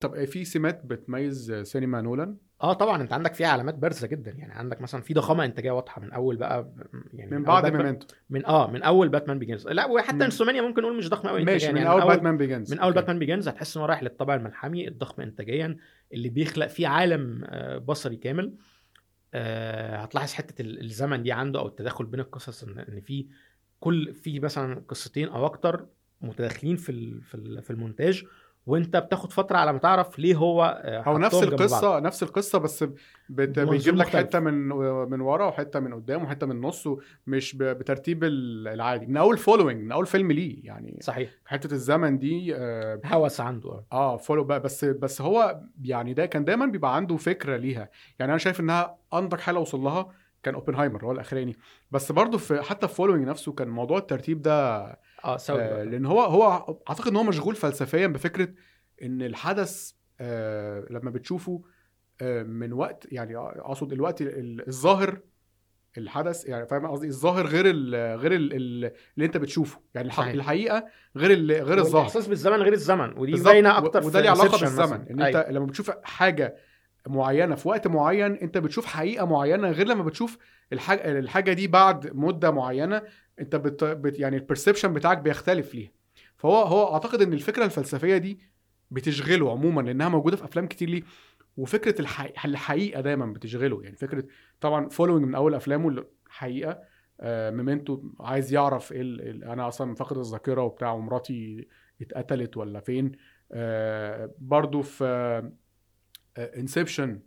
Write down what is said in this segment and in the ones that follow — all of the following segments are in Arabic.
طب في سمات بتميز سينما نولان؟ آه طبعا أنت عندك فيها علامات بارزة جدا. يعني عندك مثلا في ضخامة إنتاجية واضحة من أول بقى يعني من أول بعد Memento. من آه من أول Batman Begins لا وحتى من- Insomnia ممكن نقول مش ضخم قوي ماشي من يعني أول Batman Begins من أول Batman Begins هتحس ان هو رايح للطابع الملحمي الضخم انتاجيا اللي بيخلق فيه عالم آه، بصري كامل. آه، هتلاحظ حتة ال- الزمن دي عنده أو التداخل بين القصص إن في كل في مثلا قصتين أو أكتر متداخلين في في المونتاج. وانت بتاخد فترة على ما تعرف ليه هو آه، أو نفس. القصة نفس القصة بس بيجيب لك. حتة من من ورا وحتة من قدام وحتة من النص مش. بترتيب ال- العادي من أول Following من أول فيلم ليه يعني صحيح حتة الزمن دي آه, هوس عنده آه. آه فولو بقى بس بس هو يعني ده كان دايما بيبقى عنده فكرة ليها يعني أنا شايف إنها أنضج حاله وصل لها كان اوبنهايمر هو الأخراني بس برضه في حتى في فولوينج نفسه كان موضوع الترتيب ده آه سوا آه لأن هو هو أعتقد إن هو مشغول فلسفيا بفكرة إن الحدث آه لما بتشوفه آه من وقت يعني أقصد الوقت ال- الظاهر الحدث يعني فاهم قصدي الظاهر غير ال غير ال اللي أنت بتشوفه يعني الح- صحيح. الحقيقة غير ال غير الظاهر والاحساس بالزمن غير الزمن ودي. باينة أكتر وده ليه علاقة بالزمن مثلاً. إن أنت أيوة. لما بتشوف حاجة معينة في وقت معين أنت بتشوف حقيقة معينة غير لما بتشوف الحاجة الحاجة دي بعد مدة معينة أنت بت... بت... يعني ال perception بتاعك بيختلف ليها. فهو هو أعتقد إن الفكرة الفلسفية دي بتشغله عموما لأنها موجودة في أفلام كتير ليه. وفكرة الحقيقة, الحقيقة دايما بتشغله. يعني فكرة طبعا Following من أول أفلامه الحقيقة آه Memento عايز يعرف إيه. أنا أصلا فاقد الذاكرة وبتاع ومراتي اتقتلت ولا فين. آه برضو في Inception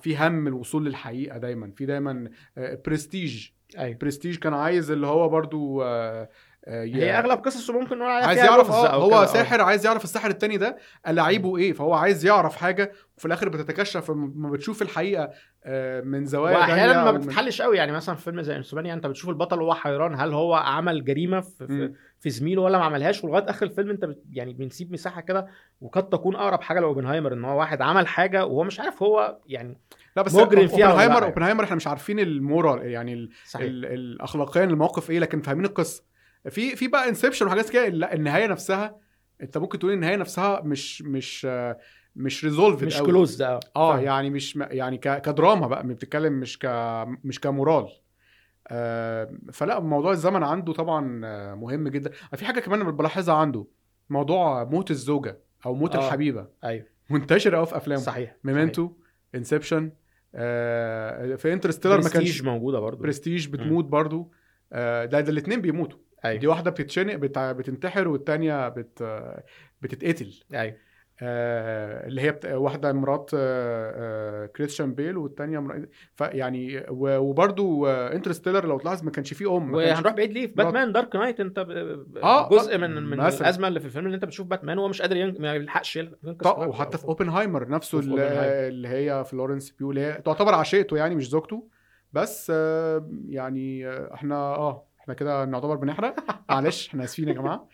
في هم الوصول للحقيقة دايما. في دايما برستيج أيوه. برستيج كان عايز اللي هو برضو آه، آه، هي أغلب قصصه ممكن نقول عليها عايز يعرف آه أو هو آه. ساحر عايز يعرف الساحر التاني ده لعيبه إيه فهو عايز يعرف حاجة وفي الآخر بتتكشف لما بتشوف الحقيقة آه، من زوايا وأحيانا ما بتتحلش قوي يعني مثلا في فيلم زي Insomnia أنت بتشوف البطل وهو حيران هل هو عمل جريمة في, في, مم. في زميله ولا ما عملهاش ولغاية آخر الفيلم أنت بت يعني بنسيب مساحة كده وقد تكون أقرب حاجة لأوبنهايمر إن هو واحد عمل حاجة وهو مش عارف هو يعني لا بس مجرم فيها أوبنهايمر. أوبنهايمر إحنا مش عارفين ال moral يعني ال ال الاخلاقيا الموقف إيه لكن فاهمين القصة في في بقى Inception وحاجات كده لا النهاية نفسها انت ممكن تقول النهاية نفسها مش مش آه، مش resolved مش closed آه فاهم. يعني مش يعني كدراما بقى بتتكلم مش ك مش ك moral. آه فلا موضوع الزمن عنده طبعا آه، مهم جدا. في حاجة كمان بلاحظها عنده موضوع موت الزوجة أو موت آه. آه. الحبيبة. أيوه. منتشر قوي في أفلامه. صحيح Memento Inception آه في Interstellar ما كانش موجودة برضو. برستيج بتموت برضو. آه ده ده الاثنين بيموتوا. أيوه دي واحدة بتتشنق بتع... بتنتحر والتانية بت... بتتقتل أيوه آه اللي هي بت... واحدة مرات آه آه كريستيان بيل والتانية مر... فيعني و... وبرضو آه Interstellar لو تلاحظ ما كانش فيه أم كانش... وهنروح بعيد ليه في مرات. باتمان Dark Knight أنت ب... آه، جزء آه، من من مثلاً. الأزمة اللي في الفيلم اللي أنت بتشوف باتمان وهو مش قادر ين... ما يلحقش ينقذ طب حبيبته. وحتى في اوبنهايمر نفسه اللي, أوبنهايمر. اللي هي فلورنس بيو اللي هي تعتبر عشيقته يعني مش زوجته بس آه يعني آه، إحنا آه إحنا كده نعتبر بنحرق. معلش إحنا اسفين يا جماعة.